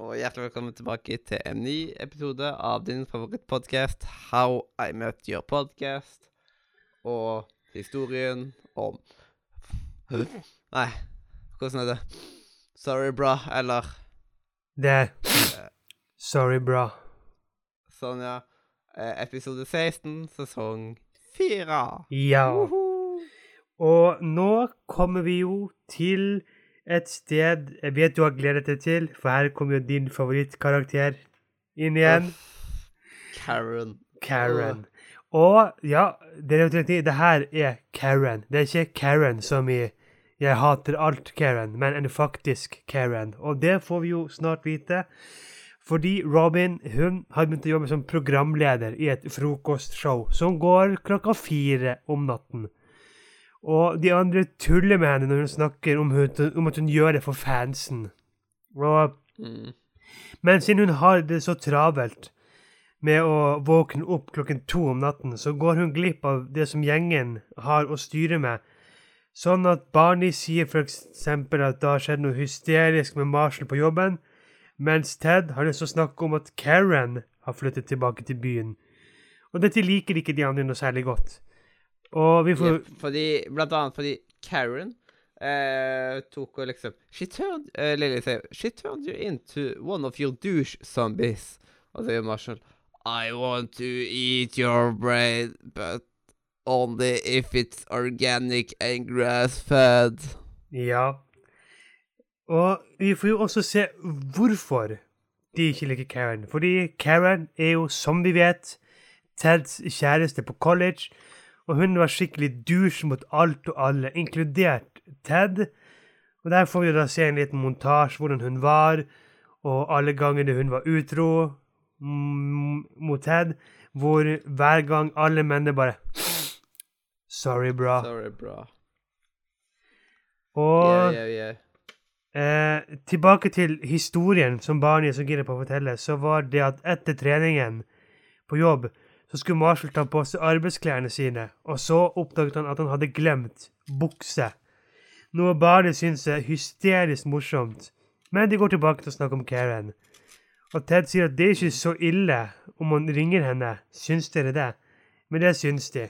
Og hjertelig velkommen tilbake til en ny episode av din favorittpodkast How I Met Your Podcast. Og historien om Nei, hvordan er det? Sorry, bra, eller Det er Sorry, bra. sånn, ja. Eh, Episode 16, sesong 4. Ja. Og nå kommer vi jo til et sted jeg vet du har gledet deg til, for her kommer jo din favorittkarakter inn igjen. Karen. Karen. Og ja, dere jo riktig, det her er Karen. Det er ikke Karen som i Jeg hater alt Karen, men en faktisk Karen. Og det får vi jo snart vite. Fordi Robin hun har begynt å jobbe som programleder i et frokostshow som går klokka fire om natten. Og de andre tuller med henne når hun snakker om, hun, om at hun gjør det for fansen. Og, Mm. men siden hun har det så travelt med å våkne opp klokken to om natten, så går hun glipp av det som gjengen har å styre med. Sånn at Barney sier eksempel at det har skjedd noe hysterisk med Marshall på jobben, mens Ted har lyst til å snakke om at Karen har flyttet tilbake til byen. Og dette liker ikke de andre noe særlig godt. Og vi får ja, fordi, blant annet fordi Karen eh, tok og liksom She turned eh, Lily sier She turned you into one of your douche zombies. Og så gjør Marshall I want to eat your brain, but only if it's organic and grass-fed. Ja. Og vi får jo også se hvorfor de ikke liker Karen. Fordi Karen er jo, som vi vet, Teds kjæreste på college, og hun var skikkelig douche mot alt og alle, inkludert Ted. Og der får vi da se en liten montasje hvordan hun var, og alle gangene hun var utro mm, mot Ted, hvor hver gang alle mennene bare Sorry, bra. Sorry, bra. Og Yeah, yeah, yeah. Eh, tilbake til historien som Barney er så gira på å fortelle, så var det at etter treningen på jobb, så skulle Marshall ta på seg arbeidsklærne sine, og så oppdaget han at han hadde glemt bukse. Noe Barney syns er hysterisk morsomt. Men de går tilbake til å snakke om Karen. Og Ted sier at det er ikke så ille om han ringer henne. Syns dere det? Men det syns de.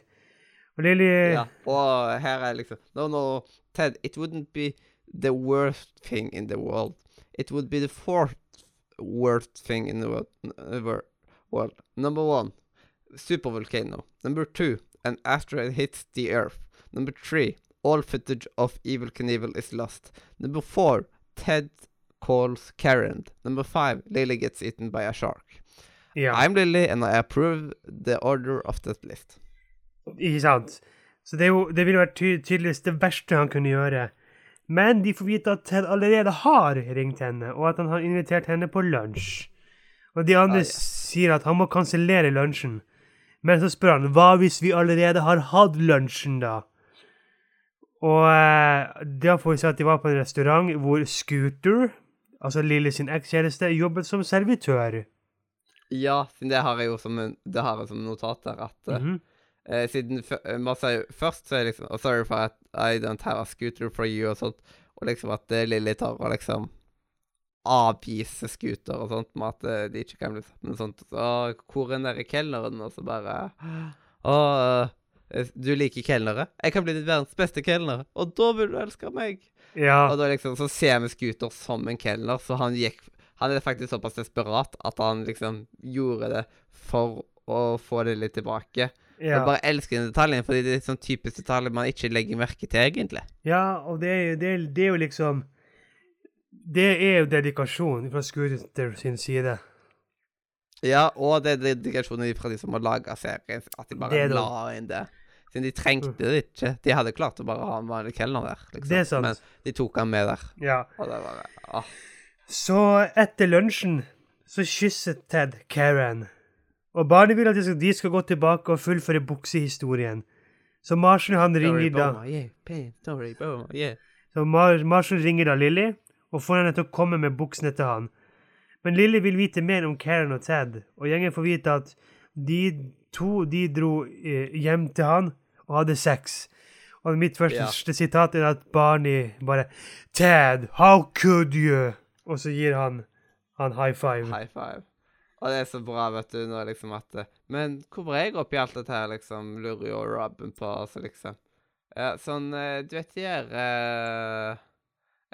Og Lily Ja, og her er liksom No, no, Ted, it wouldn't be the worst thing in the world. It would be the fourth worst thing in the world. uh. Number one, supervolcano. Number two, an asteroid hits the Earth. Number three, all footage of Evil Knievel is lost. Number four, Ted calls Karen. Number five, Lily gets eaten by a shark. Yeah. I'm Lily, and I approve the order of that list. Ikke sant? Så det, jo, det ville vært ty tydeligvis det verste han kunne gjøre. Men de får vite at Ted allerede har ringt henne, og at han har invitert henne på lunsj. Og de andre Ah, yeah. sier at han må kansellere lunsjen. Men så spør han hva hvis vi allerede har hatt lunsjen, da? Og eh, da får vi se at de var på en restaurant hvor Scooter, altså Lille sin ekskjæreste, jobbet som servitør. Ja, siden det har jeg jo som, en, det har jeg som notat der, at mm -hmm. eh, siden eh, man sier først så er liksom oh, Sorry for at I don't have a scooter for you, og sånt. Og liksom at Lilly tar og liksom avviser scooter og sånt, med at eh, de ikke kan bli satt med sånt. Så hvor er nede kelneren? Og så bare Å, eh, du liker kelnere? Jeg kan bli ditt verdens beste kelner, og da vil du elske meg. Ja. Og da liksom, så ser vi Scooter som en kelner, så han gikk Han er faktisk såpass desperat at han liksom gjorde det for å få det litt tilbake. ja. Jeg bare elsker den detaljen, fordi det er sånn typisk detalj man ikke legger merke til, egentlig. Ja, og det er, det, er, det er jo liksom Det er jo dedikasjon fra Scooter sin side. Ja, og det er dedikasjonen fra de som har laga serien, at de bare la inn det. Siden de trengte det ikke. De hadde klart å bare ha en vanlig kelner der, liksom. Det er sant. Men de tok han med der. Ja. Og det var ah. Så etter lunsjen så kysset Ted Karen. Og barnet vil at de skal, de skal gå tilbake og fullføre buksehistorien. Så Marshall han ringer da. Så Mar Marshall ringer da Lilly og får henne til å komme med buksene til han. Men Lilly vil vite mer om Karen og Ted, og gjengen får vite at de to de dro eh, hjem til han og hadde sex. Og mitt første Ja. sitat er at Barney bare Ted, how could you? Og så gir han han high five. High five. Og det er så bra, vet du, når liksom at eh, Men hvor var jeg oppi alt dette her, liksom? Lurer jo Robin på, altså, liksom. Ja, sånn eh, Du vet de her eh,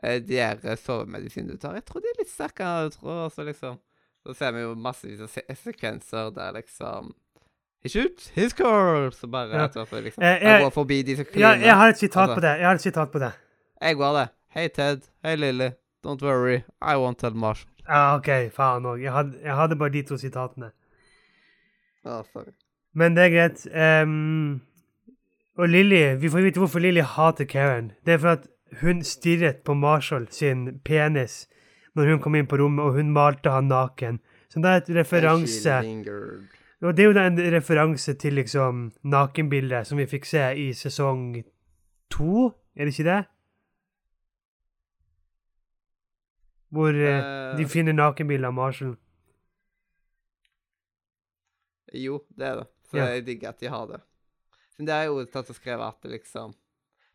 De er eh, sovemedisinene du tar, jeg tror de er litt sterkere enn du tror, Så liksom. Så ser vi jo massevis av se sekvenser der liksom He shoots his girl! Så bare Ja. at du liksom, Eh, Jeg jeg- går forbi de som Ja, jeg har et sitat Altså. på det. Jeg har et sitat på det. Jeg går det. Hei, Ted. Hei, Lily. Don't worry. I won't tell Marshall. Ja, OK, faen òg. Jeg, jeg hadde bare de to sitatene. Å, sorry. Men det er greit. Um, og Lilly Vi får vite hvorfor Lilly hater Karen. Det er for at hun stirret på Marshall sin penis når hun kom inn på rommet, og hun malte han naken. Så det er et referanse Og det er jo en referanse til liksom nakenbildet som vi fikk se i sesong to, er det ikke det? Hvor eh, Eh. de finner nakenbilder av Marshall. Jo, det er det. Så Ja. jeg digger at de har det. Men det er jo tatt og skrevet at det liksom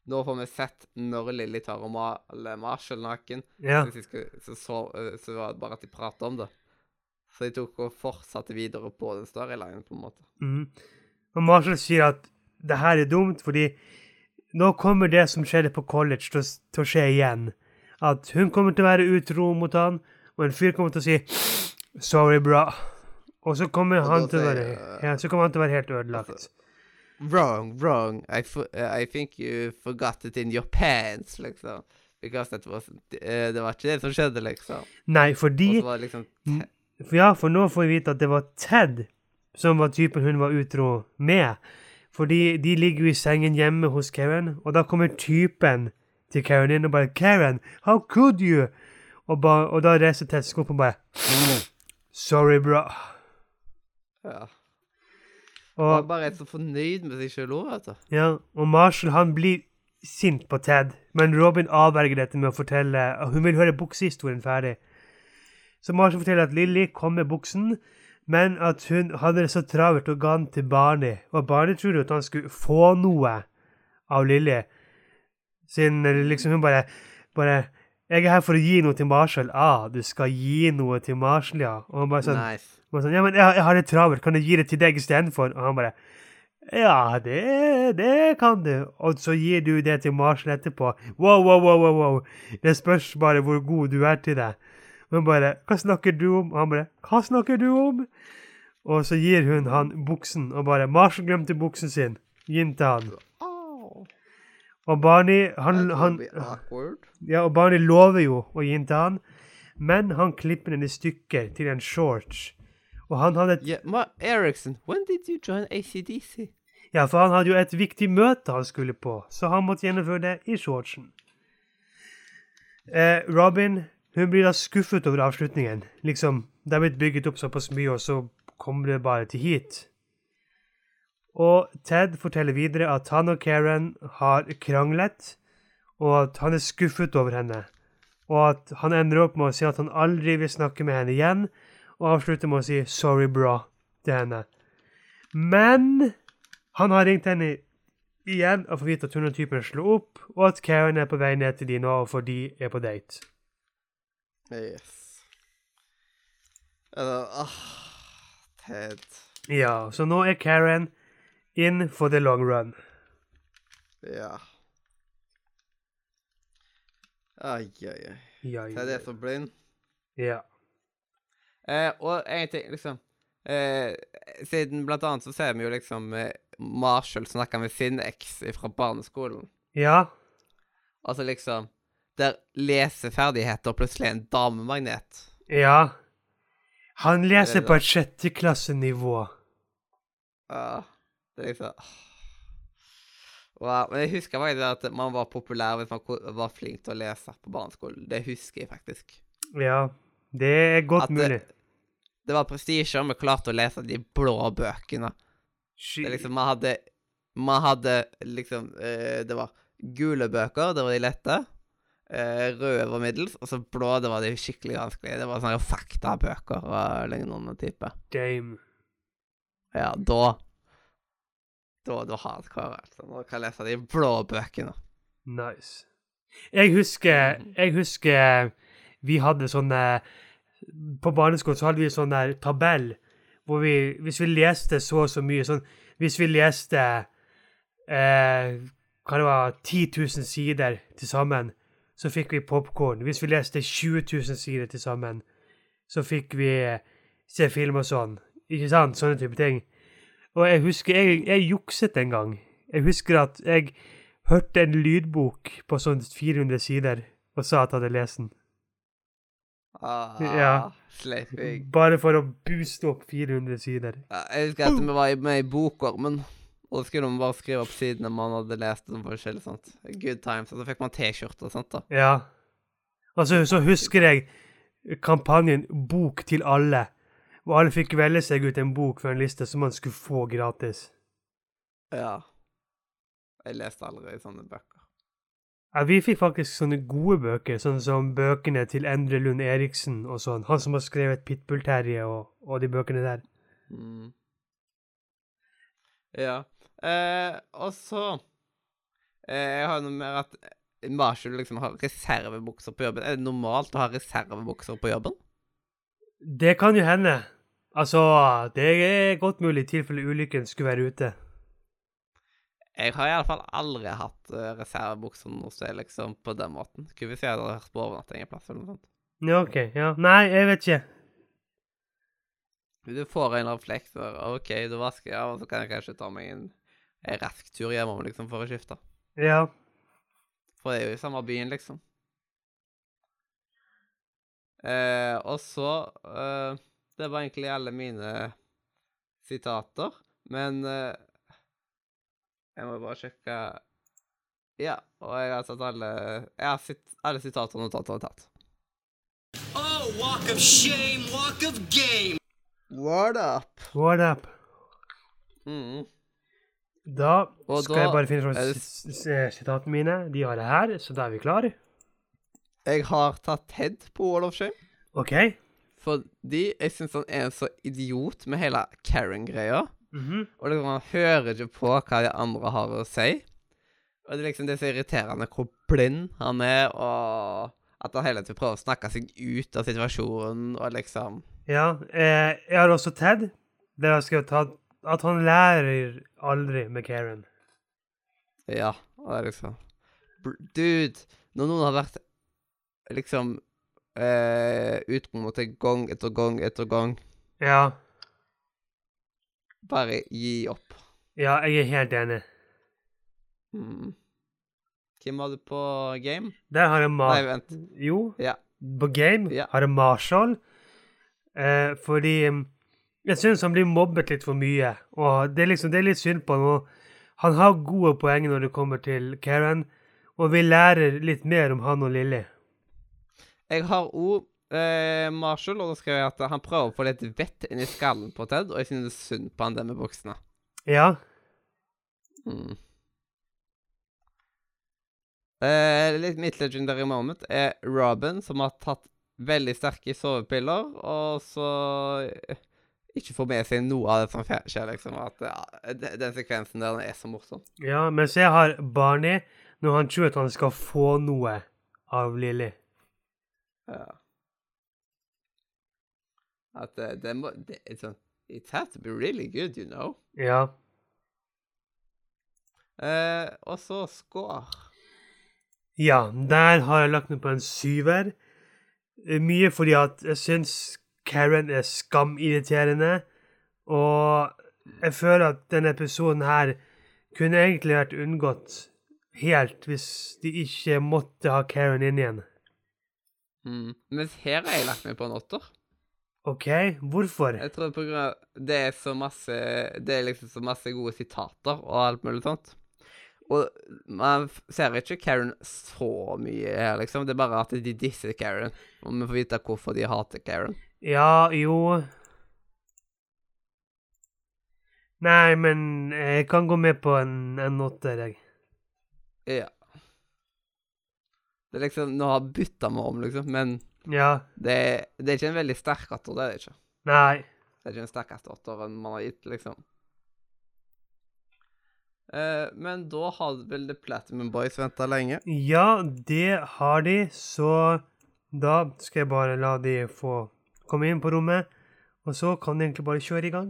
Nå får vi sett når Lilly tar maler Marshall naken. Ja. Så, så, så, eh, så var det bare at de pratet om det. Så de tok og fortsatte videre på den storylinen, på en måte. Mm. Og Marshall sier at det her er dumt, fordi nå kommer det som skjedde på college, til, til å skje igjen. At hun kommer til å være utro mot han, og en fyr kommer til å si 'sorry, bra'. Og så kommer han til å være, eh, ja, så kommer han til å være helt ødelagt. altså, Wrong, wrong. I, uh, I think you forgot it in your pants, liksom. Because that was uh, Det var ikke det som skjedde, liksom. Nei, fordi var liksom ja, for nå får vi vite at det var Ted som var typen hun var utro med. Fordi de ligger jo i sengen hjemme hos Karen, og da kommer typen til Karen inn og bare 'Karen, how could you?' Og, ba, og da reiser Ted seg opp og bare 'Sorry, bra'. Ja. Og Og, bare er så fornøyd med seg sjøl òg, altså. ja, og Marshall han blir sint på Ted, men Robin avverger dette med å fortelle og hun vil høre buksehistorien ferdig. Så Marshall forteller at Lilly kom med buksen, men at hun hadde det så travelt og ga den til Barney. Og Barney trodde at han skulle få noe av Lilly. Siden liksom hun bare, bare 'Jeg er her for å gi noe til Marshall.' 'Ah, du skal gi noe til Marshall, ja.' Og han bare sånn, Nice. Bare sånn 'Ja, men jeg, jeg har det travelt. Kan jeg gi det til deg istedenfor?' Og han bare 'Ja, det, det kan du.' Og så gir du det til Marshall etterpå. Wow, wow, wow, wow, wow. Det spørs bare hvor god du er til det. Og hun bare 'Hva snakker du om?' Og han bare 'Hva snakker du om?' Og så gir hun han buksen, og bare 'Marshall glemte buksen sin. Gi den til han.' Og Barney, han, han ja, og Barney lover jo å gi den til han, men han klipper den i stykker til en shorts. Og han hadde et Yeah, Ma Eriksen, when did you join ACDC? Ja, for han hadde jo et viktig møte han skulle på, så han måtte gjennomføre det i shortsen. Eh, Robin hun blir da skuffet over avslutningen. Liksom, det er blitt bygget opp såpass mye, og så kommer det bare til hit. Og Ted forteller videre at han og Karen har kranglet, og at han er skuffet over henne. Og at han ender opp med å si at han aldri vil snakke med henne igjen, og avslutter med å si 'sorry, bra' til henne. Men han har ringt henne igjen og får vite at hun og typen slo opp, og at Karen er på vei ned til de nå, for de er på date. Yes. Uh, ah, Ted. Ja, så nå er Karen in for the long run. Ja. Ai, ai, ai. Ja, Ted er så blind. ja. Eh, og en ting, liksom eh, Siden blant annet så ser vi jo liksom eh, Marshall snakke med sin eks fra barneskolen. Ja, Altså liksom Der leseferdigheter plutselig er en damemagnet. ja. Han leser på et sjette klassenivå. Ja, det er liksom ah. Wow. Men jeg husker faktisk at man var populær hvis man var flink til å lese på barneskolen. Det husker jeg faktisk. Ja, det er godt At mulig. Det var prestisje om vi klarte å lese de blå bøkene. Det er liksom, man hadde Man hadde liksom eh, Det var gule bøker, det var de lette. Eh, røde var middels, og så blå, det var de skikkelig vanskelige. Det var sånne faktabøker og lignende type. Dame. Ja, da Da du hardcore, altså. Du kan lese de blå bøkene. Nice. Jeg husker, jeg husker vi hadde sånne På barneskolen så hadde vi sånn der tabell hvor vi Hvis vi leste så og så mye sånn Hvis vi leste eh, Hva det var 10 000 sider til sammen, så fikk vi popkorn. Hvis vi leste 20 000 sider til sammen, så fikk vi se film og sånn. Ikke sant? Sånne type ting. Og jeg husker jeg, jeg jukset en gang. Jeg husker at jeg hørte en lydbok på sånn 400 sider og sa at jeg hadde lest den. Ah, Ja. Sleiping. Bare for å booste opp 400 sider. Ja, jeg husker at vi var med i Bokormen. Og da skulle man bare skrive opp sidene man hadde lest. og forskjellig sånt. Good times. Og så fikk man T-skjorte og sånt. da. Ja. Og så, så husker jeg kampanjen Bok til alle. Hvor alle fikk velge seg ut en bok fra en liste som man skulle få gratis. Ja. Jeg leste aldri sånne bøker. Ja, Vi fikk faktisk sånne gode bøker, sånn som bøkene til Endre Lund Eriksen og sånn. Han som har skrevet Pitbull-Terje og, og de bøkene der. Mm. Ja. Eh, og så eh, Jeg har noe mer at Marshall liksom har reservebukser på jobben. Er det normalt å ha reservebukser på jobben? Det kan jo hende. Altså, det er godt mulig i tilfelle ulykken skulle være ute. Jeg har iallfall aldri hatt uh, reservebukser noe sted, liksom, på den måten. Skulle hvis jeg hadde vært på overnatting en plass eller noe sånt. Ja, OK. Ja. Nei, jeg vet ikke. Du får en refleks, og OK, du vasker, av, og så kan jeg kanskje ta meg en, en rask tur hjemom, liksom, for å skifte. Ja. For det er jo i samme byen, liksom. Eh, og så eh, Det var egentlig alle mine sitater, men eh, Jeg må bare sjekke Ja, og jeg har tatt alle Jeg har sitt, alle sitater og notater tatt. Oh, walk of shame, walk of game. What up? What up? Mm. Da Og skal da jeg bare finne fram er det sitatene mine. De har jeg her, så da er vi klare. Jeg har tatt Ted på Wall of Shame. OK? Fordi jeg syns han er en så idiot med hele Karen-greia. Mhm. Og liksom, han hører ikke på hva de andre har å si. Og det er liksom det er så irriterende hvor blind han er, og at han hele tiden prøver å snakke seg ut av situasjonen, og liksom Ja. Eh, jeg har også Ted, der jeg skrevet at, at han lærer aldri med Karen. Ja. Og det er liksom Dude, når noen har vært liksom eh, utpromotet gang etter gang etter gang, Ja. Bare gi opp. Ja, jeg er helt enig. Mm. Hvem var du på game? Der har jeg Mar... Nei, vent. Jo, Ja. på game Ja. har jeg Marshall. Eh, fordi mm, jeg syns han blir mobbet litt for mye. Og det er liksom, det er litt synd på ham. Han har gode poeng når det kommer til Karen, og vi lærer litt mer om han og Lilly. Jeg har òg eh, Marshall, og da skrev jeg at han prøver å få litt vett inn i skallen på Ted, og jeg synes synd på han det med buksene. Ja. Mm. Eh, litt mitt legendary moment er Robin, som har tatt veldig sterke sovepiller, og så eh, ikke får med seg noe av det som skjer, liksom. At ja, den sekvensen der er så morsom. ja. Mens jeg har Barney når han tror at han skal få noe av Lilly. Ja. At det, det må det, sånn It has to be really good, you know. Ja. Uh, og så score. Ja, der har jeg lagt meg på en syver. Eh, Mye fordi at jeg syns Karen er skamirriterende. Og jeg føler at denne episoden her kunne egentlig vært unngått helt hvis de ikke måtte ha Karen inn igjen. Mm. Mens her har jeg lagt meg på en åtter. OK, hvorfor? Jeg tror på grunn av det er så masse Det er liksom så masse gode sitater og alt mulig sånt. Og man ser ikke Karen så mye her, liksom. Det er bare at de disser Karen. Og vi får vite hvorfor de hater Karen. Ja, jo Nei, men jeg kan gå med på en, en åtter, jeg. Ja. Det er liksom Nå har bytta meg om, liksom, men Ja. det, det er ikke en veldig sterk åtter, det er det ikke. Nei. Det er ikke den sterkeste åtteren man har gitt, liksom. Eh, men da har vel The Platinum Boys venta lenge. Ja, det har de, så da skal jeg bare la de få komme inn på rommet, og så kan de egentlig bare kjøre i gang.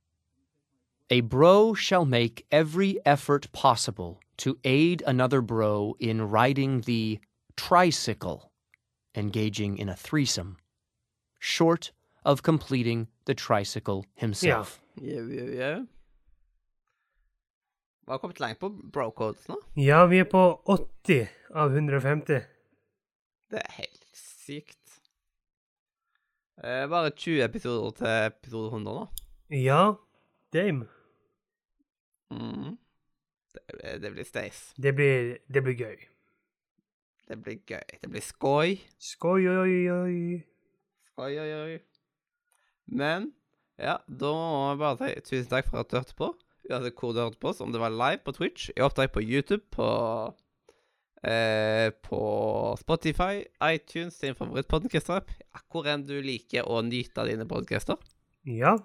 A bro shall make every effort possible to aid another bro in riding the tricycle, engaging in a threesome, short of completing the tricycle himself. Jau, jau, jau. Vi har kommet langt på bro-codes nå. Ja, vi er på 80 av 150. Det er helt sykt. Eh, bare 20 episoder til episode 100 nå. Ja, dame. Mhm. Det, det blir stays. Det blir, det blir gøy. Det blir gøy. Det blir skoj. Skoj, oi, oi. Oi, oi, oi. Men ja, da må jeg bare si tusen takk for at du hørte på. Uansett hvor du hørte på, oss, om det var live på Twitch, i opptak på YouTube, på eh, på Spotify, iTunes, din favorittpodkast-app, hvor enn du liker å nyte av dine podkaster. Ja,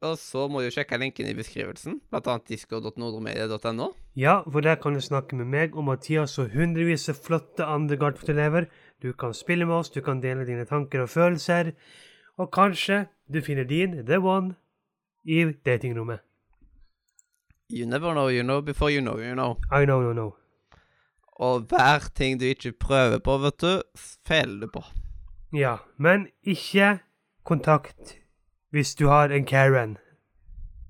Og så må du sjekke linken i beskrivelsen, blant annet disco.nordremedia.no. ja, for der kan du snakke med meg og Mathias og hundrevis av flotte andre Gartfot-elever. Du kan spille med oss, du kan dele dine tanker og følelser, og kanskje du finner din, the one, i datingrommet. You never know, you know before you know, you know. I know, no, no. Og hver ting du ikke prøver på, vet du, feiler du på. Ja, men ikke kontakt hvis du har en Karen.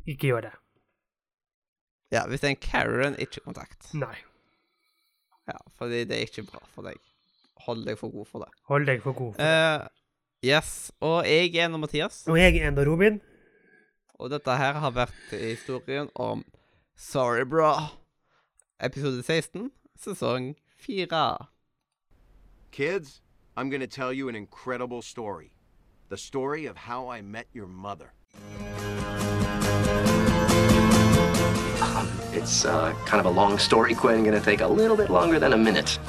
Ikke gjør det. Ja, hvis det er en Karen, ikke kontakt. Nei. Ja, fordi det er ikke bra for deg. Hold deg for god for det. Hold deg for god. For uh, yes, og jeg er nå Mathias, Og jeg er enda Robin. og dette her har vært historien om Sorry Bra. Episode 16, sesong 4. Kids, I'm going to tell you an incredible story. The story of how I met your mother. Um, it's uh, kind of a long story, Quinn. Gonna take a little bit longer than a minute.